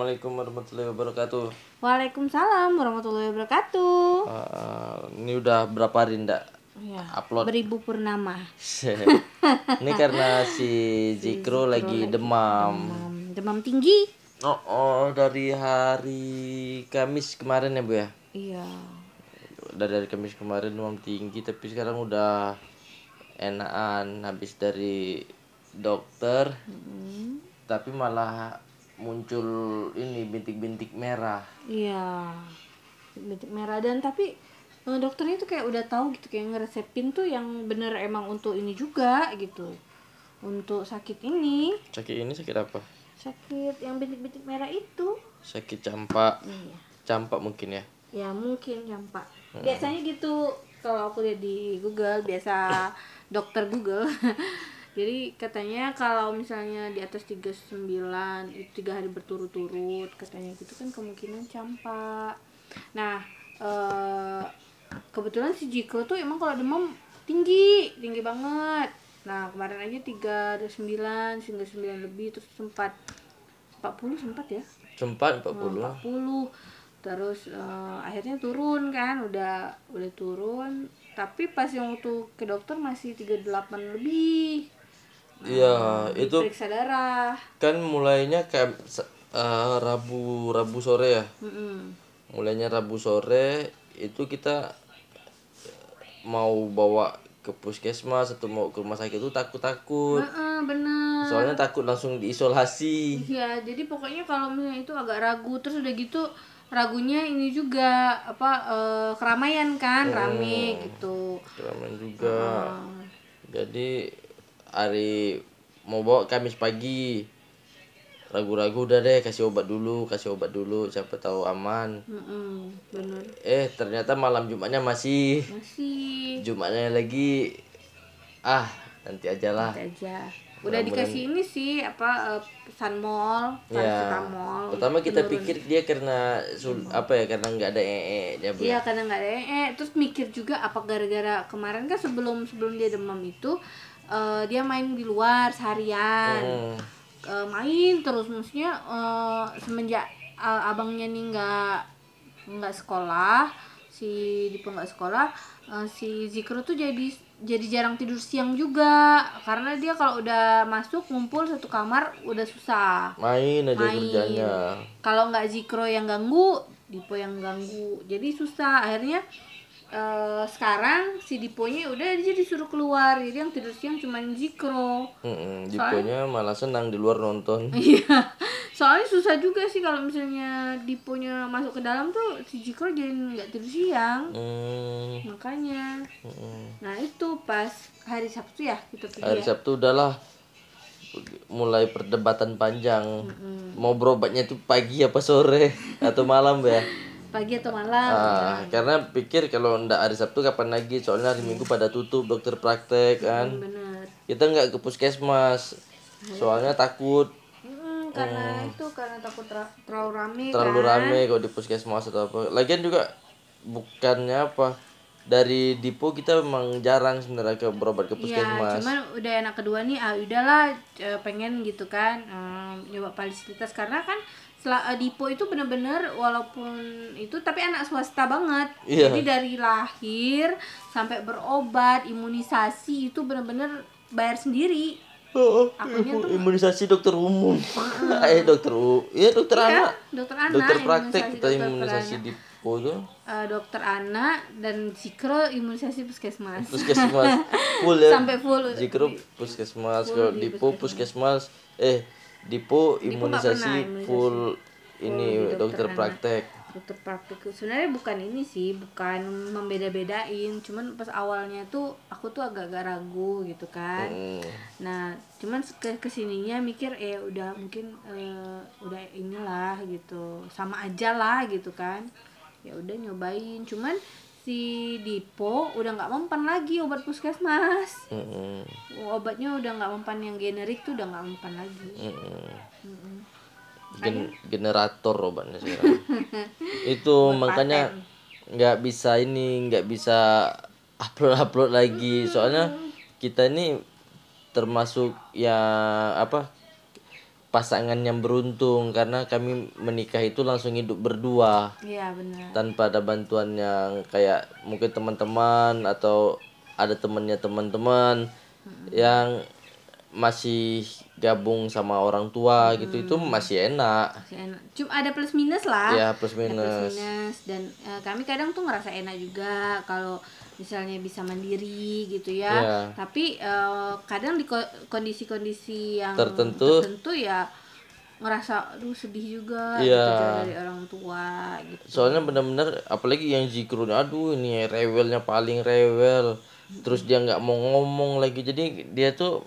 Assalamualaikum warahmatullahi wabarakatuh. Waalaikumsalam warahmatullahi wabarakatuh. Eh, ini udah berapa hari ndak Ya, upload? beribu purnama. ini karena si Zikro lagi demam. Demam, demam tinggi. Oh, oh, dari hari Kamis kemarin ya bu ya. Iya. Dari hari Kamis kemarin demam tinggi, tapi sekarang udah enakan habis dari dokter. Mm, Tapi malah muncul ini bintik-bintik merah. Iya. Bintik merah dan tapi eh, dokternya tuh kayak udah tahu gitu kayak ngeresepin tuh yang bener emang untuk ini juga gitu. Untuk sakit ini, Sakit ini sakit apa? sakit yang bintik-bintik merah itu. Sakit campak. Iya. Campak mungkin ya. Ya mungkin ya Pak. Biasanya gitu kalau aku lihat di Google biasa dokter Google. Jadi katanya kalau misalnya di atas 39 itu tiga hari berturut-turut katanya gitu kan kemungkinan campak. Nah, eh, kebetulan si Jiko tuh emang kalau demam tinggi, tinggi banget. Nah, kemarin aja 39 hingga 9 lebih terus sempat 40 sempat ya. Sempat 40. 40 terus eh, akhirnya turun kan udah udah turun tapi pas yang waktu ke dokter masih 38 lebih Iya, itu periksa darah kan mulainya kayak eh, Rabu Rabu sore ya. Mm-mm. Mulainya Rabu sore itu kita mau bawa ke puskesmas atau mau ke rumah sakit itu takut-takut. Heeh, bener Soalnya takut langsung diisolasi. iya jadi pokoknya kalau misalnya itu agak ragu terus udah gitu ragunya ini juga apa eh, keramaian kan rame gitu Keramen juga. Eh, Jadi hari mau bawa Kamis pagi. Ragu-ragu udah deh kasih obat dulu, kasih obat dulu siapa tahu aman. mm-mm, bener Eh ternyata malam Jumatnya masih masih Jumatnya lagi ah nanti aja lah. Nanti aja udah dikasih ini sih apa eh, sunmol Ya. paracetamol Pertama kita pikir dia karena sul- apa ya karena nggak ada ee nya bu. iya kadang nggak ada eh terus mikir juga apa gara-gara kemarin kan sebelum sebelum dia demam itu eh, dia main di luar seharian Hmm. Eh, main terus maksudnya eh, semenjak eh, abangnya nih nggak nggak sekolah si Dipo nggak sekolah eh, si Zikro tuh jadi jadi jarang tidur siang juga karena dia kalau udah masuk ngumpul satu kamar udah susah Main aja Main. kerjanya. kalau nggak Zikro yang ganggu Dipo yang ganggu jadi susah akhirnya eh, sekarang si Diponya udah dia disuruh keluar jadi yang tidur siang cuma Zikro Mm-mm, Diponya malah senang di luar nonton. Iya, soalnya susah juga sih kalau misalnya diponya masuk ke dalam tuh si Jiko jadi nggak tidur siang, Hmm, makanya. mm-mm. Nah itu pas hari Sabtu ya kita pergi Hari ya. Sabtu udahlah mulai perdebatan panjang. Mau berobatnya itu pagi apa sore atau malam ya? Pagi atau malam? Ah, karena pikir kalau ndak hari Sabtu kapan lagi? Soalnya hari Minggu pada tutup dokter praktek kan. Bener. Kita nggak ke puskesmas. Soalnya takut Mm, karena itu karena takut ter- terlalu rame terlalu kan. rame kalau di puskesmas atau apa. Lagian juga bukannya apa dari Dipo kita memang jarang sebenarnya ke berobat ke Iya, puskesmas. cuman udah anak kedua nih, ah udahlah eh, pengen gitu kan, eh, nyoba fasilitas karena kan Dipo itu bener-bener walaupun itu tapi anak swasta banget. Iya. Jadi dari lahir sampai berobat, imunisasi itu bener-bener bayar sendiri. Oh, Akunya imu- imunisasi dokter umum. eh dokter u, iya dokter Iya, anak. dokter anak, Dokter praktek imunisasi kita imunisasi di Po itu Eh, dokter anak dan Zikro imunisasi puskesmas. puskesmas full ya. Sampai full. Zikro puskesmas, kalau di Dipo puskesmas, eh Dipo imunisasi full ini di dokter dokter praktek. dokter praktik sebenarnya bukan ini sih bukan membeda-bedain. Cuman pas awalnya tuh aku tuh agak-agak ragu gitu kan. Hmm. nah cuman ke ke sininya mikir eh udah mungkin eh, udah inilah gitu. Sama aja lah gitu kan. Ya udah nyobain. Cuman si Dipo udah nggak mempan lagi obat puskesmas Mm-mm. obatnya udah nggak mempan yang generik tuh udah nggak mempan lagi Mm-mm. Mm-mm. Gen- generator obatnya sekarang. itu makanya nggak bisa ini nggak bisa upload upload lagi soalnya kita ini termasuk yang apa pasangan yang beruntung karena kami menikah itu langsung hidup berdua. Iya benar. Tanpa ada bantuan yang kayak mungkin teman-teman atau ada temannya teman-teman yang masih gabung sama orang tua gitu itu masih enak. Masih enak. cuma ada plus minus lah. Ya plus Ada plus minus. minus. Dan eh, kami kadang tuh ngerasa enak juga kalau misalnya bisa mandiri gitu ya. Iya. tapi eh, kadang di ko- kondisi-kondisi yang Tertentu. tertentu ya ngerasa aduh sedih juga Iya. gitu jauh dari orang tua gitu. Soalnya benar-benar apalagi yang zikrun aduh ini rewelnya paling rewel. Terus dia nggak mau ngomong lagi. Jadi dia tuh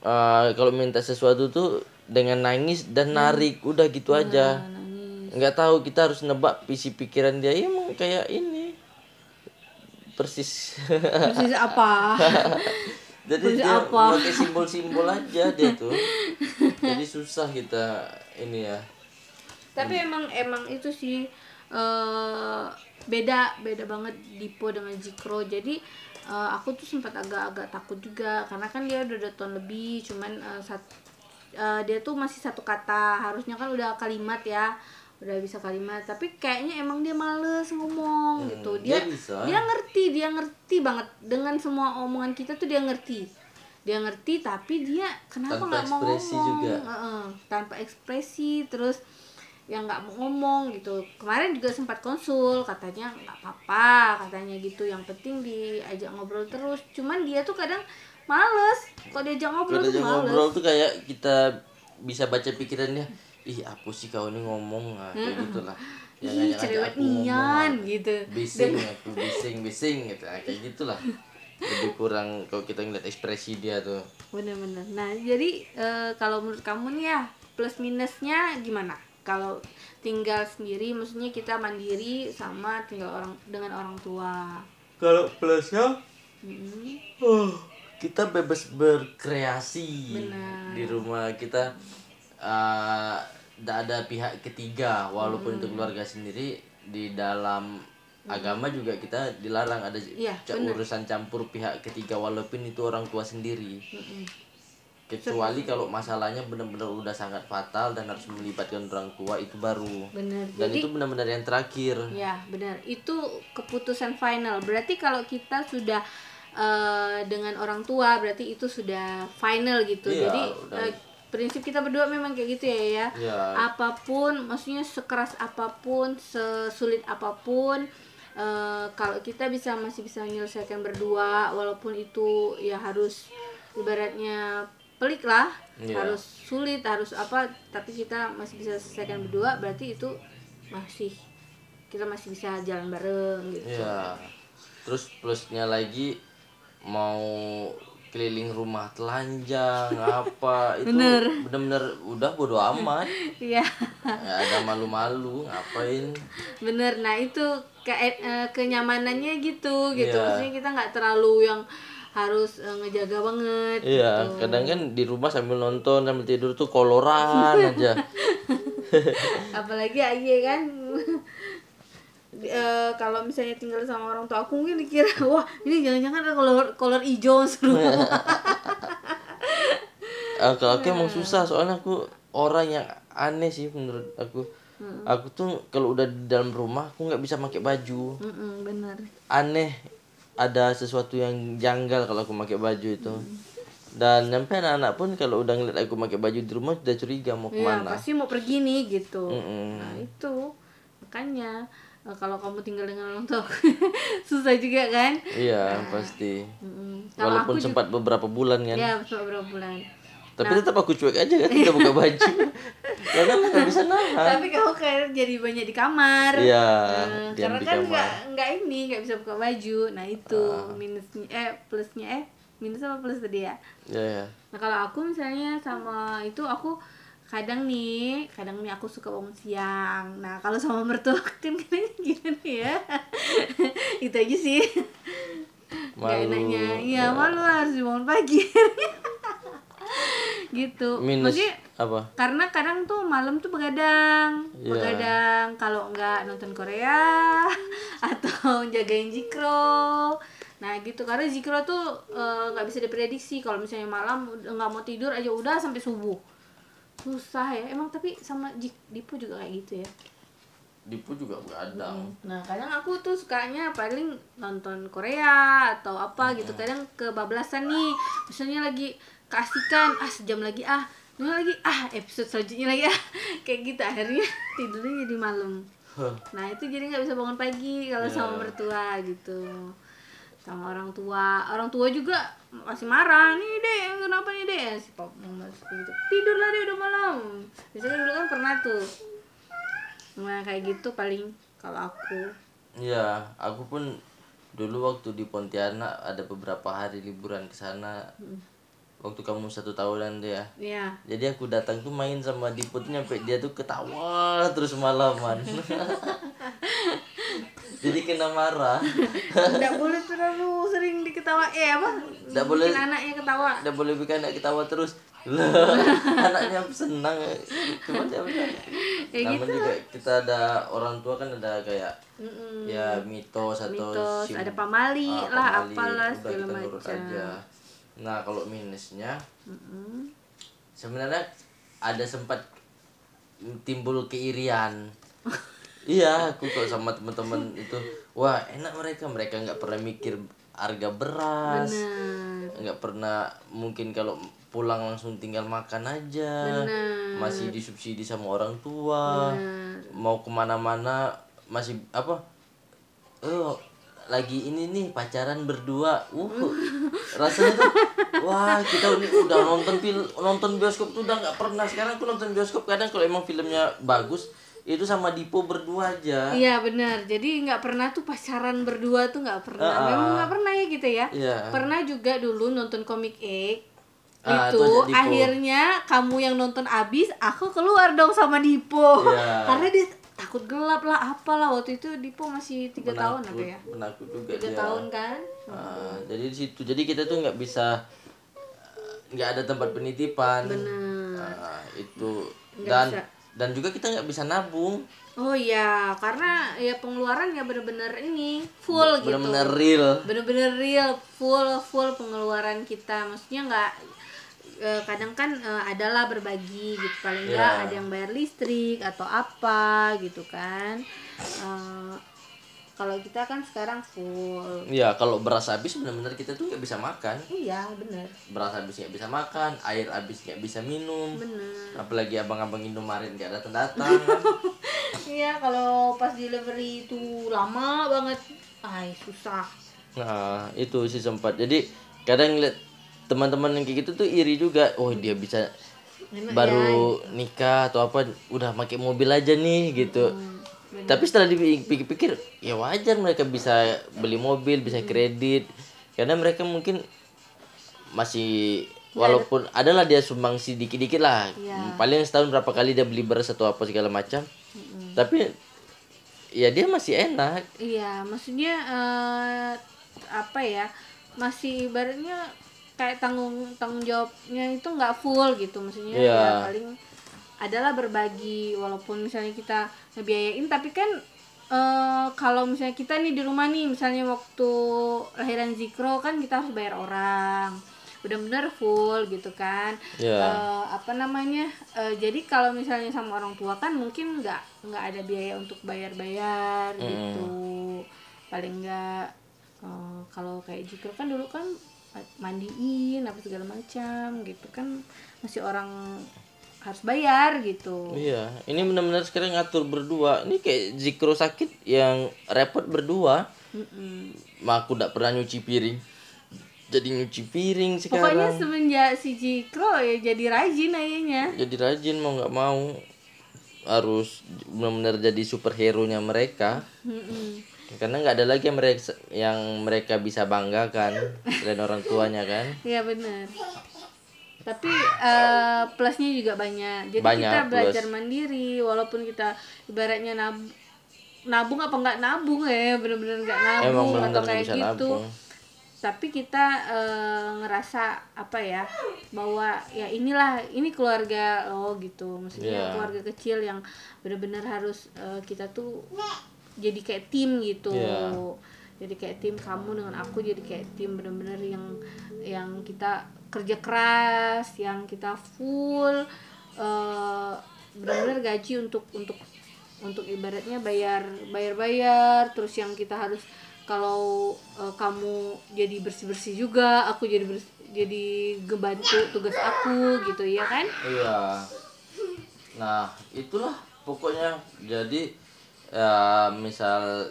eh, kalau minta sesuatu tuh dengan nangis dan narik. Udah gitu aja. nangis. Nggak tahu kita harus nebak isi pikiran dia. Ya emang kayak ini persis. Persis apa? Jadi Persis dia apa? pakai simbol-simbol aja dia tuh. Jadi susah kita ini ya. Tapi emang emang itu sih eh beda beda banget Dipo dengan Zikro jadi eh, aku tuh sempat agak-agak takut juga. Karena kan dia udah dua tahun lebih cuman eh, sat- eh, dia tuh masih satu kata. Harusnya kan udah kalimat ya udah bisa kalimat tapi kayaknya emang dia males ngomong gitu. dia dia bisa. dia ngerti dia ngerti banget. Dengan semua omongan kita tuh dia ngerti. Dia ngerti tapi dia kenapa nggak mau ngomong? juga. Heeh, tanpa ekspresi terus yang nggak mau ngomong gitu. Kemarin juga sempat konsul katanya nggak apa-apa katanya gitu. Yang penting diajak ngobrol terus. Cuman dia tuh kadang males. Kalau diajak ngobrol Kalau tuh dia males. ngobrol tuh kayak kita bisa baca pikirannya ih apa sih kau ini ngomong? Nah, kayak gitulah. Ih ngajak-ngajak cerewet nian ah. gitu. Bising aku bising bising gitu. Nah, kayak gitulah. Lebih kurang kalau kita ngeliat ekspresi dia tuh. Bener-bener. Nah jadi eh, kalau menurut kamu nih ya plus minusnya gimana? Kalau tinggal sendiri maksudnya kita mandiri sama tinggal orang dengan orang tua. Kalau plusnya? Mm-mm. Oh, kita bebas berkreasi Benar. di rumah kita tidak ada pihak ketiga walaupun itu keluarga sendiri di dalam agama juga kita dilarang. Ada ca- urusan campur pihak ketiga walaupun itu orang tua sendiri. Kecuali kalau masalahnya benar-benar udah sangat fatal dan harus melibatkan orang tua itu baru. Bener dan jadi itu benar-benar yang terakhir. Ya, benar. Itu keputusan final. Berarti kalau kita sudah eh, dengan orang tua, berarti itu sudah final gitu. Iya, Jadi udah. eh, prinsip kita berdua memang kayak gitu ya ya. ya Apa pun, maksudnya sekeras apa pun, sesulit apa pun, eh, kalau kita bisa masih bisa menyelesaikan berdua, walaupun itu ya harus ibaratnya pelik lah, Iya. harus sulit, harus apa, tapi kita masih bisa selesaikan berdua, berarti itu masih kita masih bisa jalan bareng gitu. Iya. Terus plusnya lagi mau keliling rumah telanjang apa itu bener-bener udah bodo amat Iya, nggak ada malu-malu ngapain bener. Nah itu ke eh, kenyamanannya gitu, gitu. Iya. Maksudnya kita nggak terlalu yang harus eh, ngejaga banget. iya gitu. kadang kan di rumah sambil nonton sambil tidur tuh koloran aja apalagi Aye kan Eh, kalau misalnya tinggal sama orang tua aku mungkin dikira wah ini jangan-jangan ada kolor kolor hijau semua Ah, kalau aku emang susah soalnya aku orang yang aneh sih menurut aku. Aku tuh kalau udah di dalam rumah aku nggak bisa pakai baju. Mm-mm, bener. Aneh ada sesuatu yang janggal kalau aku pakai baju itu. Dan sampai anak-anak pun kalau udah ngeliat aku pakai baju di rumah sudah curiga mau Iya ke mana. pasti mau pergi nih gitu. Mm-mm. nah itu. Makanya kalau kamu tinggal dengan orang tua susah juga kan? Iya pasti. Mm-mm. kalau walaupun aku sempat beberapa bulan kan. Ya beberapa bulan. Tapi tetap aku cuek aja kan tidak buka baju. Karena aku nggak bisa nahan. Tapi kamu kayak jadi banyak di kamar. Iya Eh, diam karena di kan nggak nggak ini nggak bisa buka baju. Nah itu minusnya eh plusnya eh minus apa plus tadi ya? Ya ya nah kalau aku misalnya sama itu aku kadang nih kadang nih aku suka bangun siang. Nah kalau sama mertua kan kadang gimana ya. Itu aja sih. Malu, enaknya. Iya ya. malu harus bangun pagi. Gitu. Minus maksudnya apa? karena kadang tuh malam tuh begadang. Iya. begadang. Kalau nggak nonton Korea atau jagain Jikro. Nah gitu. Karena Jikro tuh eh, nggak bisa diprediksi. Kalau misalnya malam udah nggak mau tidur aja udah sampai subuh susah ya. Emang tapi sama Jik- Dipo juga kayak gitu ya? Dipu juga begadang Nah kadang aku tuh sukanya paling nonton Korea atau apa gitu. Kadang kebablasan nih. Misalnya lagi keasikan ah sejam lagi ah. Ini lagi ah episode selanjutnya lagi ah. Kayak gitu akhirnya tidurnya jadi malam. Nah itu jadi nggak bisa bangun pagi kalau sama mertua gitu. Sama orang tua. Orang tua juga masih marah nih deh kenapa nih deh si mama gitu. Tidur lah deh udah malam. Biasanya dulu kan pernah tuh. Nah kayak gitu paling kalau aku. Iya, aku pun dulu waktu di Pontianak ada beberapa hari liburan ke sana. Waktu kamu satu tahunan tuh ya. Iya. Jadi aku datang tuh main sama Diput tuh nyampe dia tuh ketawa terus malaman. Jadi kena marah. Tidak boleh terlalu sering diketawa eh apa? Nggak boleh. Anaknya ketawa. Udah boleh bikin anak ketawa terus. Anaknya senang. Cuma dia Ya Namun juga kita ada orang tua kan ada kayak Mm-mm. ya mitos atau Mitos, sim- ada pamali ah, lah, pamali. apalah segala macam. aja. Nah kalau minusnya Mm-mm. sebenarnya ada sempat timbul keirian. iya aku kok sama teman-teman itu. Wah enak mereka. Mereka nggak pernah mikir harga beras. Nggak pernah mungkin kalau pulang langsung tinggal makan aja. Benar. masih disubsidi sama orang tua. Mau ke mana-mana masih apa? Oh lagi ini nih pacaran berdua uh rasanya tuh wah kita udah nonton film nonton bioskop tuh udah nggak pernah sekarang aku nonton bioskop kadang kalau emang filmnya bagus itu sama Dipo berdua aja Iya benar. Jadi nggak pernah tuh pacaran berdua tuh nggak pernah. Ah, ah. Memang nggak pernah ya gitu ya. Iya. Pernah juga dulu nonton komik Egg. Ah, itu akhirnya kamu yang nonton abis, aku keluar dong sama Dipo. Iya. Karena dia takut gelap lah, apalah waktu itu Dipo masih tiga tahun apa ya? penakut juga Tiga dia tahun kan? Ah, jadi di situ jadi kita tuh nggak bisa nggak ada tempat penitipan Bener. Ah, itu Nggak dan bisa. dan juga kita nggak bisa nabung Oh iya, karena ya pengeluaran ya bener-bener ini full gitu. benar-benar real bener-bener real full full pengeluaran kita maksudnya nggak eh, kadang kan eh, adalah berbagi gitu. Paling nggak Ya. ada yang bayar listrik atau apa gitu kan. Eh, kalau kita kan sekarang full. Ya kalau beras habis benar-benar kita tuh nggak bisa makan. Iya bener beras habis nggak bisa makan air habis nggak bisa minum. Bener apalagi abang-abang Indomaret nggak datang datang iya kalau pas delivery itu lama banget. Ay susah. Nah itu sih sempat. Jadi kadang lihat teman-teman yang kayak gitu tuh iri juga. Oh dia bisa Enak baru nikah atau apa udah pakai mobil aja nih gitu. Tapi setelah dipikir-pikir ya wajar mereka bisa beli mobil bisa kredit. Karena mereka mungkin masih walaupun adalah dia sumbangsi dikit-dikit lah. Paling setahun berapa kali dia beli beras atau apa segala macam. Tapi ya dia masih enak. Iya, maksudnya eh, apa ya? Masih ibaratnya kayak tanggung tanggung jawabnya itu nggak full gitu, maksudnya Iya. ya paling adalah berbagi walaupun misalnya kita ngebiayain. Tapi kan eh, kalau misalnya kita nih di rumah nih misalnya waktu lahiran Zikro kan kita harus bayar orang. Benar-benar full gitu kan. Iya. Eh, apa namanya? Eh, jadi kalau misalnya sama orang tua kan mungkin nggak nggak ada biaya untuk bayar-bayar gitu. Paling nggak eh, kalau kayak Jikro kan dulu kan mandiin apa segala macam gitu kan masih orang harus bayar gitu Iya, ini benar-benar sekarang ngatur berdua. Ini kayak Zikro sakit yang repot berdua. Mm-mm. Ma aku tidak pernah nyuci piring. Jadi nyuci piring pokoknya sekarang. semenjak si Jikro ya jadi rajin ayahnya Jadi rajin mau nggak mau harus benar-benar jadi superhero nya mereka. Mm-mm. Karena nggak ada lagi yang mereka yang mereka bisa banggakan selain orang tuanya kan. Iya benar. Tapi eh, plusnya juga banyak. Jadi Banyak kita plus. belajar mandiri, walaupun kita ibaratnya nab nabung apa nggak nabung ya, bener-bener nggak nabung Emang atau kayak bisa gitu. nabung. Tapi kita eh, ngerasa apa ya bahwa ya inilah ini keluarga lo gitu, maksudnya Iya. keluarga kecil yang bener-bener harus eh, kita tuh jadi kayak tim gitu Iya. jadi kayak tim kamu dengan aku jadi kayak tim bener-bener yang yang kita kerja keras yang kita full eh, benar-benar gaji untuk untuk untuk ibaratnya bayar bayar bayar terus yang kita harus kalau eh, kamu jadi bersih bersih juga aku jadi bers- jadi ngebantu tugas aku gitu ya kan Iya. Nah, itulah pokoknya jadi ya misal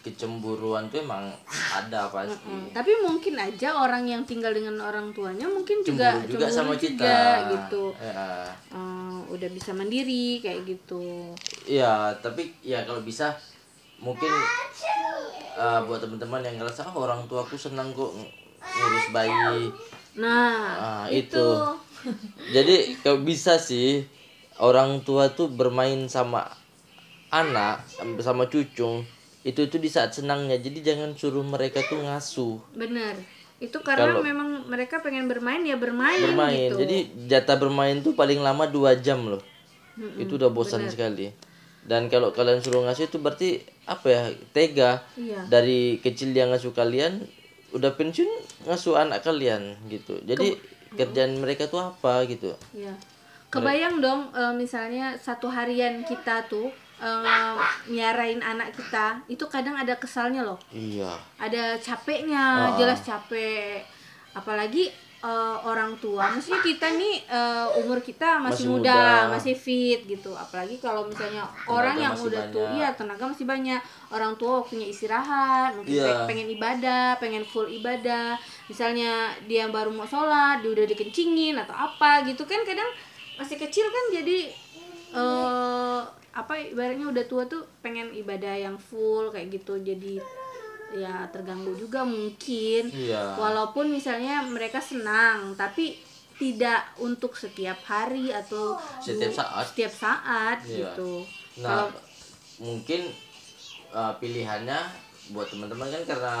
kecemburuan tuh emang ada pasti. Mm, tapi mungkin aja orang yang tinggal dengan orang tuanya mungkin juga Cemburu juga sama cemburu kita. juga, gitu Ya. Eh, udah bisa mandiri kayak gitu Iya, tapi ya kalau bisa mungkin uh, buat teman-teman yang ngerasa oh, orang tuaku senang kok ng- ngurus bayi. nah Ah, itu. Jadi kalau bisa sih orang tua tuh bermain sama anak sama cucu itu itu di saat senangnya. Jadi jangan suruh mereka tuh ngasuh. bener itu karena Kalau- memang mereka pengen bermain ya bermain, bermain. gitu Jadi jatah bermain tuh paling lama dua jam loh. itu udah bosan sekali. Dan kalau kalian suruh ngasuh itu berarti apa ya tega. iya Dari kecil dia ngasuh kalian, udah pensiun ngasuh anak kalian gitu. Jadi kerjaan mereka tuh apa gitu. iya kebayang dong eh, misalnya satu harian kita tuh eh, nyarain anak kita itu kadang ada kesalnya loh Iya. ada capeknya Ah. jelas capek apalagi eh, orang tua maksudnya kita nih eh, umur kita masih, Masih muda, muda. masih fit gitu apalagi kalau misalnya orang yang udah tua banyak. iya tenaga masih banyak orang tua waktunya istirahat mungkin Iya. pe- pengen ibadah pengen full ibadah misalnya dia baru mau sholat dia udah dikencingin atau apa gitu kan kadang masih kecil kan jadi eh apa ibaratnya udah tua tuh pengen ibadah yang full kayak gitu jadi ya terganggu juga mungkin Iya. walaupun misalnya mereka senang tapi tidak untuk setiap hari atau Setiap saat. setiap saat Iya. gitu Nah, mungkin uh, pilihannya buat teman-teman kan karena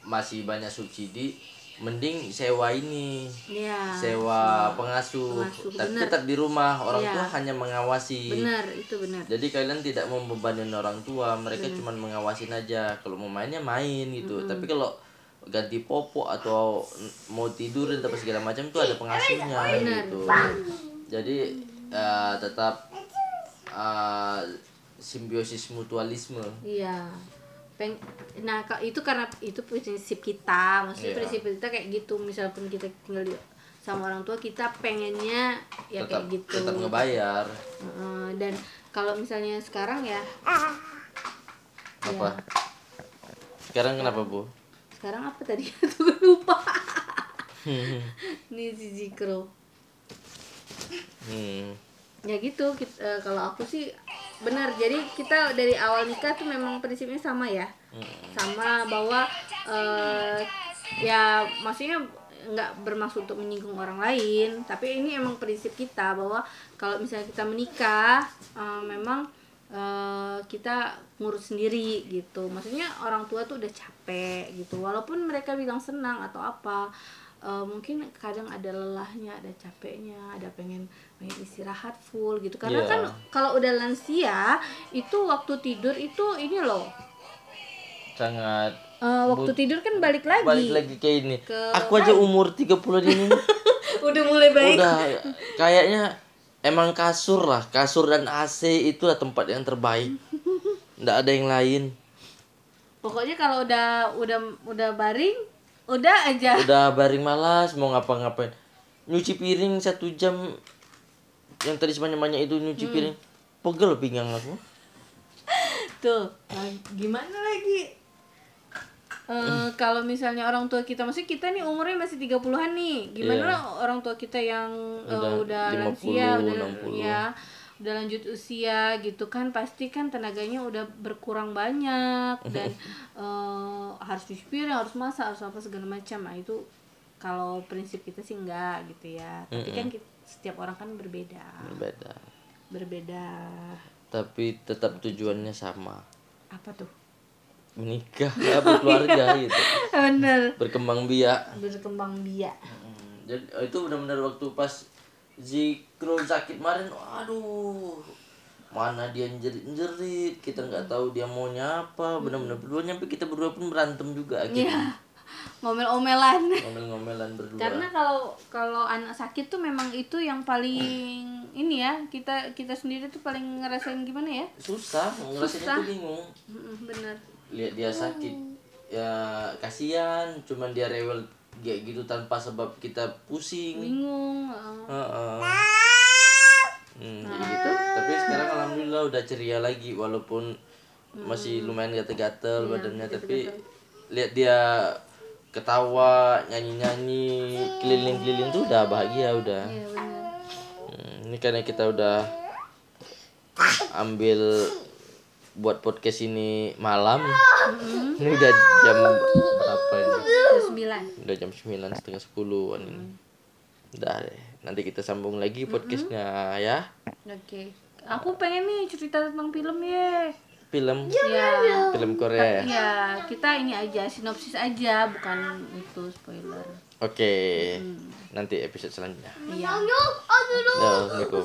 masih banyak subsidi, mending sewa ini, ya sewa pengasuh, Pengasuh, tapi bener. tetap di rumah. Orang Iya. tua hanya mengawasi. benar itu benar Jadi kalian tidak membebani orang tua, mereka cuma mengawasin aja. Kalau mau mainnya main gitu. Tapi kalau ganti popok atau mau tidur dan apa segala macam tuh ada pengasuhnya Benar, gitu. Jadi eh, tetap eh, simbiosis mutualisme. iya Peng nah itu karena itu prinsip kita maksudnya Iya. prinsip kita kayak gitu misalpun kita tinggal di sama orang tua kita pengennya ya tetap kayak gitu tetap ngebayar. Dan kalau misalnya sekarang ya Apa? Sekarang kenapa, Bu? sekarang apa tadi gue lupa ini si Zikro Hmm. ya gitu eh, kalau aku sih benar jadi kita dari awal nikah tuh memang prinsipnya sama ya. Sama bahwa eh, ya maksudnya nggak bermaksud untuk menyinggung orang lain tapi ini emang prinsip kita bahwa kalau misalnya kita menikah eh, memang eh, kita ngurus sendiri gitu. Maksudnya orang tua tuh udah capek gitu walaupun mereka bilang senang atau apa eh, mungkin kadang ada lelahnya ada capeknya ada pengen pengen istirahat full gitu karena Iya. kan kalau udah lansia itu waktu tidur itu ini loh Sangat eh, waktu tidur kan balik lagi balik lagi kayak ini. Ke- Aku aja umur 30 ini udah mulai baik udah kayaknya emang kasur lah, kasur dan AC itulah tempat yang terbaik. Nggak ada yang lain. pokoknya kalau udah udah udah baring udah aja Udah baring malas mau ngapa-ngapain. Nyuci piring satu jam yang tadi sebanyak-banyak itu nyuci Hmm. piring. Pegel pinggang aku. tuh nah, gimana lagi Eh, kalau misalnya orang tua kita maksudnya kita nih umurnya masih 30-an nih. Gimana lah orang tua kita yang eh, Udah udah, 50, lansia, udah 60. ya, udah lanjut usia gitu kan pasti kan tenaganya udah berkurang banyak dan eh, harus cuci piring, harus masak, harus apa segala macam. Nah, itu kalau prinsip kita sih enggak gitu ya. Tapi kan kita- setiap orang kan berbeda. Berbeda. Berbeda. Tapi tetap tujuannya sama. Apa tuh? Menikah, ya, berkeluarga gitu. Bener. Berkembang biak. Berkembang biak. Hmm, Jadi oh, itu benar-benar waktu pas Zikro sakit kemarin, aduh, mana dia jerit-jerit, kita nggak tahu dia maunya apa, benar-benar berdua nyampe kita berdua pun berantem juga Iya. akhirnya. ngomel-omelan. Ngomel-ngomelan berdua. Karena kalau kalau anak sakit tuh memang itu yang paling ini ya kita kita sendiri tuh paling ngerasain gimana ya? Susah ngerasainnya Susah. tuh bingung bener lihat dia sakit. Ya kasihan cuman dia rewel kayak gitu tanpa sebab kita pusing bingung uh, Heeh. Hmm, kayak gitu. Tapi sekarang alhamdulillah udah ceria lagi walaupun masih lumayan gatel-gatel badannya tapi lihat dia ketawa, nyanyi-nyanyi, keliling-keliling tuh udah bahagia udah. iya bener Hmm, ini karena kita udah ambil buat podcast ini malam. Ini udah jam 9 udah jam 9 setengah 10an hmm. udah deh nanti kita sambung lagi hmm. podcastnya mm hmm. ya oke okay. aku pengen nih cerita tentang film ya film ya, film Korea ya kita ini aja sinopsis aja bukan itu spoiler oke okay. hmm. nanti episode selanjutnya Iya. ya. Assalamualaikum